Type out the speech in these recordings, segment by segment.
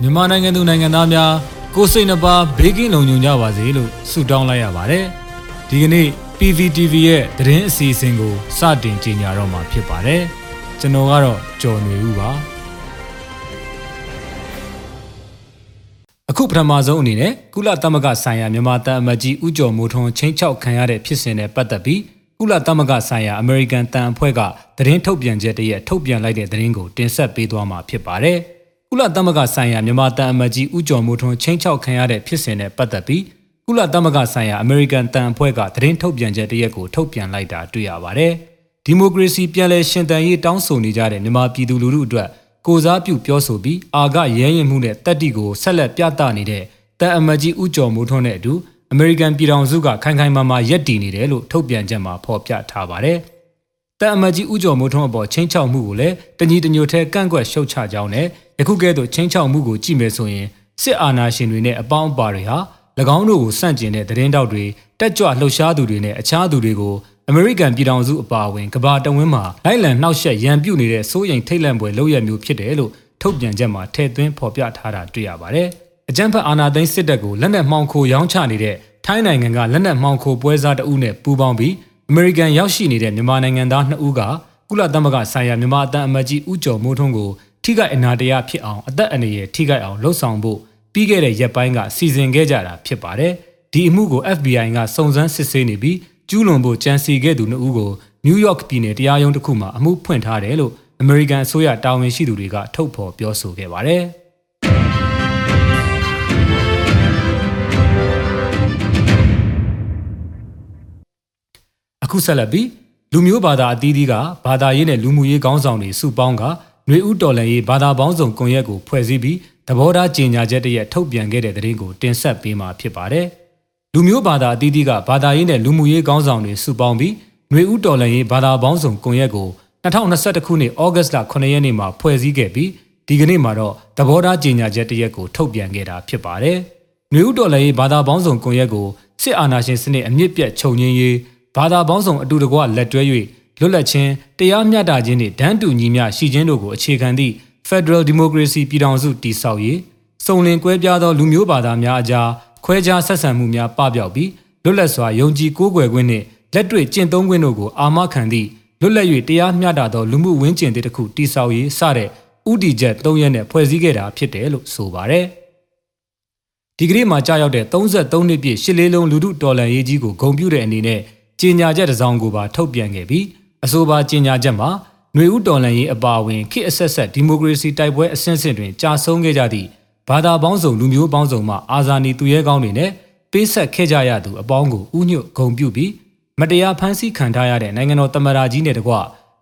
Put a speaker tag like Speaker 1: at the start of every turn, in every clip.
Speaker 1: မြန်မာနိုင်ငံသူနိုင်ငံသားများကိုယ်စိတ်နှပါဘေးကင်းလုံခြုံကြပါစေလို့ဆုတောင်းလိုက်ရပါတယ်။ဒီကနေ့ PVTV ရဲ့သတင်းအစီအစဉ်ကိုစတင်ကြေညာတော့မှာဖြစ်ပါတယ်။ကျွန်တော်ကတော့ကျော်နေဦးပါ။အခုပထမဆုံးအနေနဲ့ကုလသမဂ္ဂဆိုင်ရာမြန်မာတန်အမတ်ကြီးဦးကျော်မိုးထွန်းချင်းချောက်ခံရတဲ့ဖြစ်စဉ်နဲ့ပတ်သက်ပြီးကုလသမဂ္ဂဆိုင်ရာအမေရိကန်တန်အဖွဲ့ကသတင်းထုတ်ပြန်ချက်တရက်ထုတ်ပြန်လိုက်တဲ့သတင်းကိုတင်ဆက်ပေးသွားမှာဖြစ်ပါတယ်။ ကုလသမဂ္ဂဆိုင်ရာမြန်မာတန်အမတ်ကြီးဦးကျော်မိုးထွန်းချင်းချောက်ခံရတဲ့ဖြစ်စဉ်နဲ့ပတ်သက်ပြီးကုလသမဂ္ဂဆိုင်ရာအမေရိကန်တန်အဖွဲ့ကသတင်းထုတ်ပြန်ချက်တရက်ကိုထုတ်ပြန်လိုက်တာတွေ့ရပါတယ်။ဒီမိုကရေစီပြန်လည်ရှင်သန်ရေးတောင်းဆိုနေကြတဲ့မြန်မာပြည်သူလူထုအတွက်ကိုစားပြုပြောဆိုပြီးအာကရဲရင်မှုနဲ့တက်တီကိုဆက်လက်ပြသနေတဲ့တန်အမတ်ကြီးဦးကျော်မိုးထွန်းနဲ့အတူအမေရိကန်ပြည်ထောင်စုကခိုင်ခိုင်မာမာယက်တည်နေတယ်လို့ထုတ်ပြန်ချက်မှာဖော်ပြထားပါတယ်။ တန်အမတ်ကြီးဦးကျော်မိုးထွန်းအပေါ်ချင်းချောက်မှုကိုလည်းတညီတညွတ်ထဲကန့်ကွက်ရှုတ်ချကြောင်းနဲ့ယခုကဲ့သို့ချင်းချောက်မှုကိုကြည့်မယ်ဆိုရင်စစ်အာဏာရှင်တွေနဲ့အပေါင်းအပါတွေဟာ၎င်းတို့ကိုစန့်ကျင်တဲ့သတင်းတောက်တွေတက်ကြွလှုပ်ရှားသူတွေနဲ့အခြားသူတွေကိုအမေရိကန်ပြည်ထောင်စုအပါအဝင်ကမ္ဘာတဝန်းမှာလိုက်လံနှောက်ယှက်ရန်ပြုနေတဲ့စိုးရိမ်ထိတ်လန့်ပွဲလုပ်ရမျိုးဖြစ်တယ်လို့ထုတ်ပြန်ချက်မှာထည့်သွင်းဖော်ပြထားတာတွေ့ရပါတယ်။အကြံဖတ်အာဏာသိမ်းစစ်တပ်ကိုလက်နက်မှောင်ခိုရောင်းချနေတဲ့ထိုင်းနိုင်ငံကလက်နက်မှောင်ခိုပွဲစားတအုပ်နဲ့ပူးပေါင်းပြီး အမေရိကန်ရောက်ရှိနေတဲ့မြန်မာနိုင်ငံသား2ဦးကကုလသမဂ္ဂဆိုင်ရာမြန်မာအသံအမတ်ကြီးဦးကျော်မိုးထွန်းကိုထိခိုက်အနာတရားဖြစ်အောင်အသက်အန္တရာယ်ထိခိုက်အောင်လှုံ့ဆော်ဖို့ပြီးခဲ့တဲ့ရက်ပိုင်းကစီစဉ်ခဲ့ကြတာဖြစ်ပါတယ်။ဒီအမှုကို FBI ကစုံစမ်းစစ်ဆေးနေပြီးကျူးလွန်ဖို့ကြံစီခဲ့သူ2ဦးကိုနယူးယောက်ပြည်နယ်တရားရုံးတစ်ခုမှာအမှုဖွင့်ထားတယ်လို့အမေရိကန်အစိုးရတာဝန်ရှိသူတွေကထုတ်ဖော်ပြောဆိုခဲ့ပါတယ်။ အခုဆက်လက်ပြီးလူမျိုးဘာသာအသီးသီးကဘာသာရေးနဲ့လူမှုရေးခေါင်းဆောင်တွေစုပေါင်းကຫນွေဥတော်လန်ရေးဘာသာပေါင်းစုံကွန်ရက်ကိုဖွဲ့စည်းပြီးသဘောထားကြေညာချက်တရက်ထုတ်ပြန်ခဲ့တဲ့သတင်းကိုတင်ဆက်ပေးမှာဖြစ်ပါတယ်။လူမျိုးဘာသာအသီးသီးကဘာသာရေးနဲ့လူမှုရေးခေါင်းဆောင်တွေစုပေါင်းပြီးຫນွေဥတော်လန်ရေးဘာသာပေါင်းစုံကွန်ရက်ကို2021ခုနှစ်ဩဂတ်လ9ရက်နေ့မှာဖွဲ့စည်းခဲ့ပြီးဒီကနေ့မှာတော့သဘောထားကြေညာချက်တရက်ကိုထုတ်ပြန်ခဲ့တာဖြစ်ပါတယ်။ຫນွေဥတော်လန်ရေးဘာသာပေါင်းစုံကွန်ရက်ကိုစစ်အာဏာရှင်စနစ်အမြင့်ပြတ်ချုပ်ငြင်းရေး ဘာသာပေါင်းစုံအတူတကွလက်တွဲ၍လွတ်လပ်ခြင်းတရားမျှတခြင်းနှင့်ဒန်းတူညီမျှရှိခြင်းတို့ကိုအခြေခံသည့် Federal Democracy ပြည်ထောင်စုတည်ဆောက်ရေးစုံလင်ကွဲပြားသောလူမျိုးဘာသာများအကြားခွဲခြားဆက်ဆံမှုများပပျောက်ပြီးလွတ်လပ်စွာယုံကြည်ကိုးကွယ်ခွင့်နှင့်လက်တွေ့ကျင့်သုံးခွင့်တို့ကိုအာမခံသည့်လွတ်လပ်၍တရားမျှတသောလူမှုဝန်းကျင်တစ်ခုတည်ဆောက်ရေးစတဲ့ဥတီချက်၃ရက်နဲ့ဖွဲ့စည်းခဲ့တာဖြစ်တယ်လို့ဆိုပါတယ်။ဒီကနေ့မှာကြာရောက်တဲ့33နှစ်ပြည့်ရှစ်လေးလုံးလူထုတော်လှန်ရေးကြီးကိုဂုဏ်ပြုတဲ့အနေနဲ့ ကြေညာချက်တစ်စောင်ကိုပါထုတ်ပြန်ခဲ့ပြီးအဆိုပါကြေညာချက်မှာຫນွေဥတော်လှန်ရေးအပါအဝင်ခေတ်အဆက်ဆက်ဒီမိုကရေစီတိုက်ပွဲအဆင့်ဆင့်တွင်ကြာဆုံးခဲ့ကြသည့်ဘာသာပေါင်းစုံလူမျိုးပေါင်းစုံမှအာဇာနည်သူရဲကောင်းတွေနဲ့ပေးဆက်ခဲ့ကြရသူအပေါင်းကိုဥညွတ်ဂုဏ်ပြုပြီးမတရားဖမ်းဆီးခံထားရတဲ့နိုင်ငံတော်တမရာကြီးနဲ့တကွ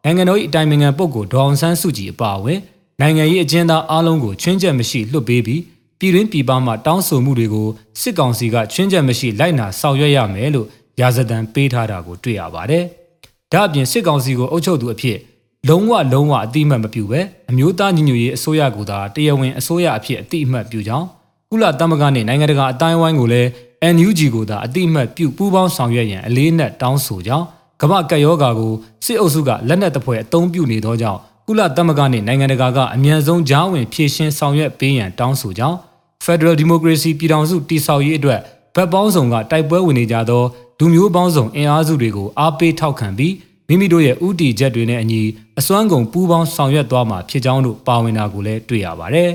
Speaker 1: နိုင်ငံတော်၏အတိုင်ပင်ခံပုဂ္ဂိုလ်ဒေါအောင်ဆန်းစုကြည်အပါအဝင်နိုင်ငံရေးအကျဉ်းသားအလုံးကိုချွင်းချက်မရှိလွှတ်ပေးပြီးပြည်တွင်းပြည်ပမှတောင်းဆိုမှုတွေကိုစစ်ကောင်စီကချွင်းချက်မရှိလိုက်နာဆောင်ရွက်ရမယ်လို့ ရာဇသံပေးထားတာကိုတွေ့ရပါတယ်။ဒါအပြင်စစ်ကောင်စီကိုအုပ်ချုပ်သူအဖြစ်လုံးဝလုံးဝအတိအမှတ်မပြုဘဲအမျိုးသားညီညွတ်ရေးအစိုးရကသာတရားဝင်အစိုးရအဖြစ်အတိအမှတ်ပြုကြောင်းကုလသမဂ္ဂနဲ့နိုင်ငံတကာအတိုင်းအဝိုင်းကိုလည်း NUG ကိုသာအတိအမှတ်ပြုပူးပေါင်းဆောင်ရွက်ရန်အလေးနက်တောင်းဆိုကြောင်းကမ္ဘာကပ်ရောဂါကိုစစ်အုပ်စုကလက်နက်တပွဲအသုံးပြုနေသောကြောင့်ကုလသမဂ္ဂနဲ့နိုင်ငံတကာကအမြန်ဆုံးကြားဝင်ဖြည့်ရှင်းဆောင်ရွက်ပေးရန်တောင်းဆိုကြောင်း Federal Democracy ပြည်ထောင်စုတည်ဆောက်ရေးအတွက်ဗတ်ပေါင်းစုံကတိုက်ပွဲဝင်နေကြသော လူမျိုးပေါင်းစုံအင်အားစုတွေကိုအားပေးထောက်ခံပြီးမိမိတို့ရဲ့ဥတီချက်တွေနဲ့အညီအစွမ်းကုန်ပူးပေါင်းဆောင်ရွက်သွားမှာဖြစ်ကြောင်းတို့ပါဝင်တာကိုလည်းတွေ့ရပါတယ်။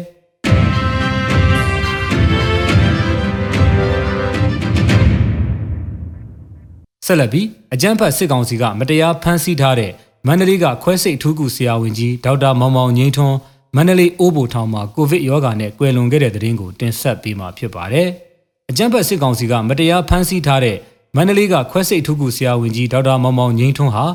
Speaker 1: ဆက်လက်ပြီးအကြမ်းဖက်စစ်ကောင်စီကမတရားဖမ်းဆီးထားတဲ့မန္တလေးကခွဲစိတ်ထူးကူဆရာဝန်ကြီးဒေါက်တာမောင်မောင်ငိမ့်ထွန်းမန္တလေးအိုးဘိုထောင်မှာကိုဗစ်ရောဂါနဲ့ကွယ်လွန်ခဲ့တဲ့တဲ့ရင်ကိုတင်ဆက်ပေးမှာဖြစ်ပါတယ်။အကြမ်းဖက်စစ်ကောင်စီကမတရားဖမ်းဆီးထားတဲ့ မန္တလေးကခွဲစိတ်ထုခုဆရာဝန်ကြီးဒေါက်တာမောင်မောင်ငိမ့်ထွန်းဟာ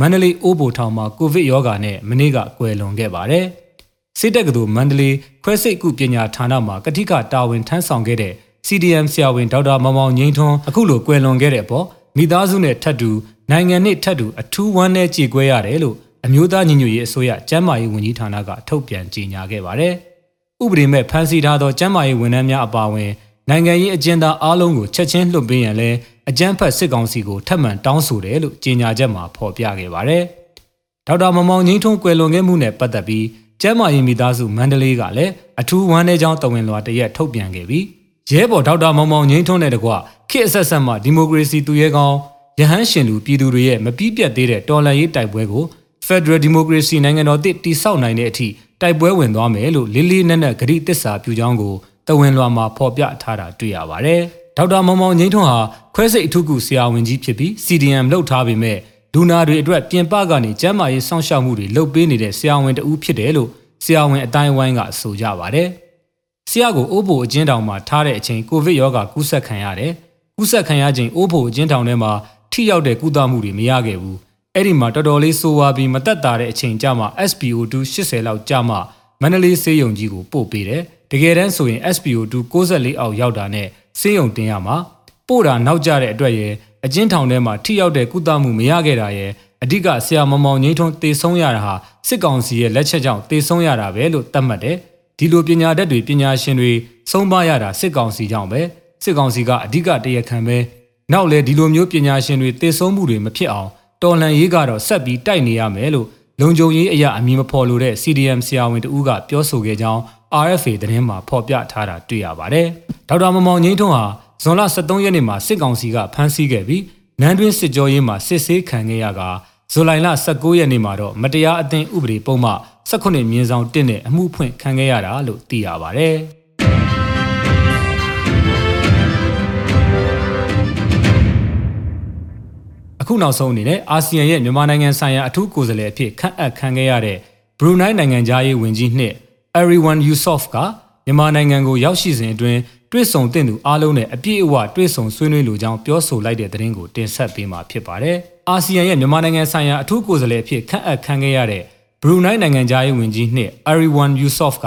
Speaker 1: မန္တလေးအိုးဘိုထောင်မှာကိုဗစ်ရောဂါနဲ့မနေ့ကကွယ်လွန်ခဲ့ပါတယ်။စစ်တပ်ကတူမန္တလေးခွဲစိတ်ကုပညာဌာနမှာကတိကတာဝန်ထမ်းဆောင်ခဲ့တဲ့ CDM ဆရာဝန်ဒေါက်တာမောင်မောင်ငိမ့်ထွန်းအခုလိုကွယ်လွန်ခဲ့တဲ့အပေါ်မိသားစုနဲ့ထပ်တူနိုင်ငံနဲ့ထပ်တူအထူးဝမ်းနည်းကြေကွဲရတယ်လို့အမျိုးသားညီညွတ်ရေးအစိုးရကျန်းမာရေးဝန်ကြီးဌာနကထုတ်ပြန်ကြေညာခဲ့ပါတယ်။ဥပဒေမဲ့ဖမ်းဆီးထားသောကျန်းမာရေးဝန်ထမ်းများအပါအဝင် နိုင်ငံရေးအကျဉ်းသားအားလုံးကိုချက်ချင်းလွှတ်ပေးရန်လဲအကြမ်းဖက်စစ်ကောင်စီကိုထပ်မံတောင်းဆိုတယ်လို့ကြေညာချက်မှာဖော်ပြခဲ့ပါတယ်။ဒေါက်တာမမောင်ငိမ့်ထွန်းကွယ်လွန်ခဲ့မှုနဲ့ပတ်သက်ပြီးကျမ်းမာရေးမိသားစုမန္တလေးကလည်းအထူးဝမ်းနည်းကြောင်းတဝင်လွှာတရက်ထုတ်ပြန်ခဲ့ပြီးရဲဘော်ဒေါက်တာမောင်မောင်ငိမ့်ထွန်းတဲ့တကွခေတ်အဆက်ဆက်မှဒီမိုကရေစီသူရဲကောင်းရဟန်းရှင်လူပြည်သူတွေရဲ့မပြီးပြတ်သေးတဲ့တော်လှန်ရေးတိုက်ပွဲကို Federal Democracy နိုင်ငံတော်တည်တည်ဆောက်နိုင်တဲ့အထိတိုက်ပွဲဝင်သွားမယ်လို့လေးလေးနက်နက်ဂရိတစ္ဆာပြုကြောင်းကို တဝင်လွှာမှာဖော်ပြထားတာတွေ့ရပါတယ်။ဒေါက်တာမောင်မောင်ငိမ့်ထွန်းဟာခွဲစိတ်အထုကုဆရာဝန်ကြီးဖြစ်ပြီး CDM လှုပ်ထားပေမဲ့လူနာတွေအတွက်ပြင်ပကနေကျန်းမာရေးစောင့်ရှောက်မှုတွေလုပ်ပေးနေတဲ့ဆရာဝန်တဦးဖြစ်တယ်လို့ဆရာဝန်အတိုင်းဝိုင်းကဆိုကြပါတယ်။ဆရာကိုအိုးဖို့အကျဉ်းထောင်မှာထားတဲ့အချိန်ကိုဗစ်ရောဂါကူးစက်ခံရတယ်။ကူးစက်ခံရချိန်အိုးဖို့အကျဉ်းထောင်ထဲမှာထိရောက်တဲ့ကုသမှုတွေမရခဲ့ဘူး။အဲ့ဒီမှာတော်တော်လေးဆိုးဝါးပြီးမတက်တာတဲ့အချိန်ကြမှာ SPO2 80လောက်ကြမှာမန္တလေးစေယုံကြီးကိုပို့ပေးတယ်။ တကယ်တမ်းဆိုရင် SPO2 64အောက်ရောက်တာနဲ့စေယုံတင်ရမှာပို့တာနောက်ကျတဲ့အတွက်ရဲ့အကျဉ်းထောင်ထဲမှာထိရောက်တဲ့ကုသမှုမရခဲ့တာရဲ့အဓိကဆရာမမောင်ငိမ့်ထွန်းတေဆုံးရတာဟာစစ်ကောင်စီရဲ့လက်ချက်ကြောင့်တေဆုံးရတာပဲလို့သတ်မှတ်တယ်။ဒီလိုပညာတတ်တွေပညာရှင်တွေဆုံးပါရတာစစ်ကောင်စီကြောင့်ပဲစစ်ကောင်စီကအဓိကတရခံပဲနောက်လေဒီလိုမျိုးပညာရှင်တွေတေဆုံးမှုတွေမဖြစ်အောင်တော်လှန်ရေးကတော့ဆက်ပြီးတိုက်နေရမယ်လို့လုံခြုံရေးအရာအမည်မဖော်လို့တဲ့ CDM ဆရာဝန်တဦးကပြောဆိုခဲ့ကြောင်း RFA သတင်းမှာဖော်ပြထားတာတွေ့ရပါတယ်။ဒေါက်တာမမောင်ငိမ့်ထွန်းဟာဇွန်လ23ရက်နေ့မှာစစ်ကောင်စီကဖမ်းဆီးခဲ့ပြီးနန်းတွင်းစစ်ကြောရေးမှာစစ်ဆေးခံခဲ့ရကဇူလိုင်လ19ရက်နေ့မှာတော့မတရားအသင်းဥပဒေပုံမှ18မြင်းဆောင်1နဲ့အမှုဖွင့်ခံခဲ့ရတာလို့သိရပါတယ်။အခုနောက်ဆုံးအနေနဲ့အာဆီယံရဲ့မြန်မာနိုင်ငံဆိုင်ရာအထူးကိုယ်စားလှယ်အဖြစ်ခန့်အပ်ခံခဲ့ရတဲ့ဘရူနိုင်းနိုင်ငံသားရေးဝန်ကြီးနှစ် Ariwan Yusof ကမြန်မာနိုင်ငံကိုရောက်ရှိစဉ်အတွင်းတွေ့ဆုံတဲ့သူအားလုံးနဲ့အပြည့်အဝတွေ့ဆုံဆွေးနွေးလိုကြောင်းပြောဆိုလိုက်တဲ့သတင်းကိုတင်ဆက်ပေးမှာဖြစ်ပါတယ်။အာဆီယံရဲ့မြန်မာနိုင်ငံဆိုင်ရာအထူးကိုယ်စားလှယ်အဖြစ်ခန့်အပ်ခံခဲ့ရတဲ့ဘရူနိုင်းနိုင်ငံသားရေးဝန်ကြီးနှစ် Ariwan Yusof က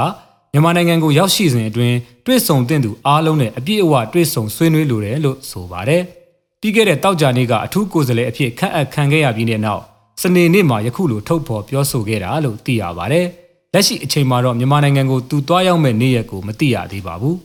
Speaker 1: မြန်မာနိုင်ငံကိုရောက်ရှိစဉ်အတွင်းတွေ့ဆုံတဲ့သူအားလုံးနဲ့အပြည့်အဝတွေ့ဆုံဆွေးနွေးလိုတယ်လို့ဆိုပါတယ်။ပြီးခဲ့တဲ့တောက်ကြနေ့ကအထူးကိုယ်စားလှယ်အဖြစ်ခန့်အပ်ခံခဲ့ရပြီးတဲ့နောက်စနေနေ့မှာယခုလိုထုတ်ဖော်ပြောဆိုခဲ့တာလို့သိရပါတယ်။ လက်ရှိအချိန်မှာတော့မြန်မာနိုင်ငံကိုသူတွားရောက်မဲ့နေ့ရက်ကိုမသိရသေးပါဘူး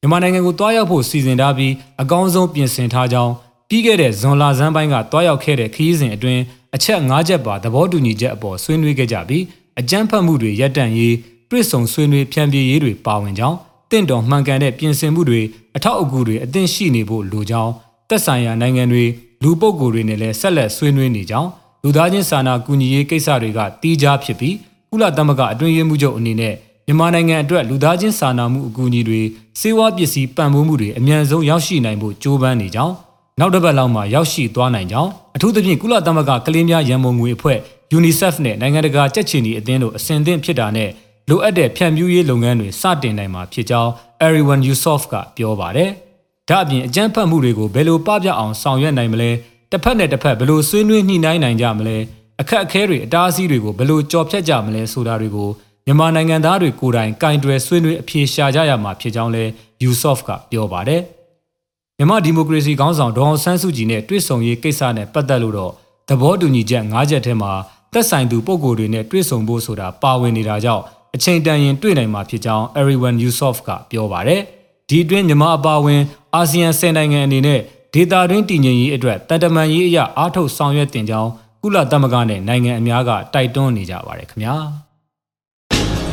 Speaker 1: မြန်မာနိုင်ငံကိုတွားရောက်ဖို့စီစဉ်ထားပြီးအကောင်းဆုံးပြင်ဆင်ထားကြောင်းပြီးခဲ့တဲ့ဇွန်လဆန်းပိုင်းကတွားရောက်ခဲ့တဲ့ခရီးစဉ်အတွင်းအချက်၅ချက်ပါသဘောတူညီချက်အပေါ်ဆွေးနွေးခဲ့ကြပြီးအကြမ်းဖက်မှုတွေရပ်တန့်ရေးတွေ့ဆုံဆွေးနွေးဖြန့်ပြေးရေးတွေပါဝင်ကြောင်းတင့်တော်မှန်ကန်တဲ့ပြင်ဆင်မှုတွေအထောက်အကူတွေအသင့်ရှိနေဖို့လိုကြောင်းသက်ဆိုင်ရာနိုင်ငံတွေလူပုဂ္ဂိုလ်တွေနဲ့လည်းဆက်လက်ဆွေးနွေးနေကြောင်းလူသားချင်းစာနာကူညီရေးကိစ္စတွေကတီးခြားဖြစ်ပြီး ကုလသမဂ္ဂအတွင်းရေးမှူးချုပ်အနေနဲ့မြန်မာနိုင်ငံအတွက်လူသားချင်းစာနာမှုအကူအညီတွေစေဝါပစ္စည်းပံ့ပိုးမှုတွေအမြန်ဆုံးရောက်ရှိနိုင်ဖို့ကြိုးပမ်းနေကြောင်းနောက်တစ်ပတ်လောက်မှာရောက်ရှိသွားနိုင်ကြောင်းအထူးသဖြင့်ကုလသမဂ္ဂကလေးများရန်ပုံငွေအဖွဲ့ UNICEF နဲ့နိုင်ငံတကာကြက်ချီနီအသင်းတို့အစဉ်သင့်ဖြစ်တာနဲ့လိုအပ်တဲ့ဖြန့်ဖြူးရေးလုပ်ငန်းတွေစတင်နိုင်မှာဖြစ်ကြောင်း Ariwan Yusof ကပြောပါတယ်။ဒါအပြင်အကြမ်းဖက်မှုတွေကိုဘယ်လိုပပျောက်အောင်ဆောင်ရွက်နိုင်မလဲတစ်ဖက်နဲ့တစ်ဖက်ဘယ်လိုဆွေးနွေးညှိနှိုင်းနိုင်ကြမလဲ အခက်အခဲတွေအတားအဆီးတွေကိုဘယ်လိုကြော်ဖြတ်ကြမလဲဆိုတာတွေကိုမြန်မာနိုင်ငံသားတွေကိုယ်တိုင်ကင်တွယ်ဆွေးနွေးအပြေရှာကြရမှာဖြစ်ကြောင်းလဲ Yusof ကပြောပါတယ်။မြန်မာဒီမိုကရေစီခေါင်းဆောင်ဒေါအောင်ဆန်းစုကြည်နဲ့တွေ့ဆုံရေးကိစ္စနဲ့ပတ်သက်လို့တော့သဘောတူညီချက်၅ချက်ထဲမှာသက်ဆိုင်သူပုံကိုယ်တွေနဲ့တွေ့ဆုံဖို့ဆိုတာပါဝင်နေတာကြောင့်အချိန်တန်ရင်တွေ့နိုင်မှာဖြစ်ကြောင်း Ariwan Yusof ကပြောပါတယ်။ဒီအတွင်းမြန်မာအပါအဝင်အာဆီယံ၁၀နိုင်ငံအနေနဲ့ဒေတာတွင်းတည်ငြိမ်ရေးအတွက်တန်တမန်ရေးအရာအားထုတ်ဆောင်ရွက်တင်ကြောင်း ကုလသမဂ္ဂနဲ့နိုင်ငံအများကတိုက်တွန်းနေကြပါတယ်ခင်ဗျာ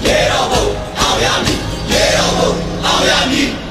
Speaker 1: ရေတော်ဘုံအောင်ရမည်ရေတော်ဘုံအောင်ရမည်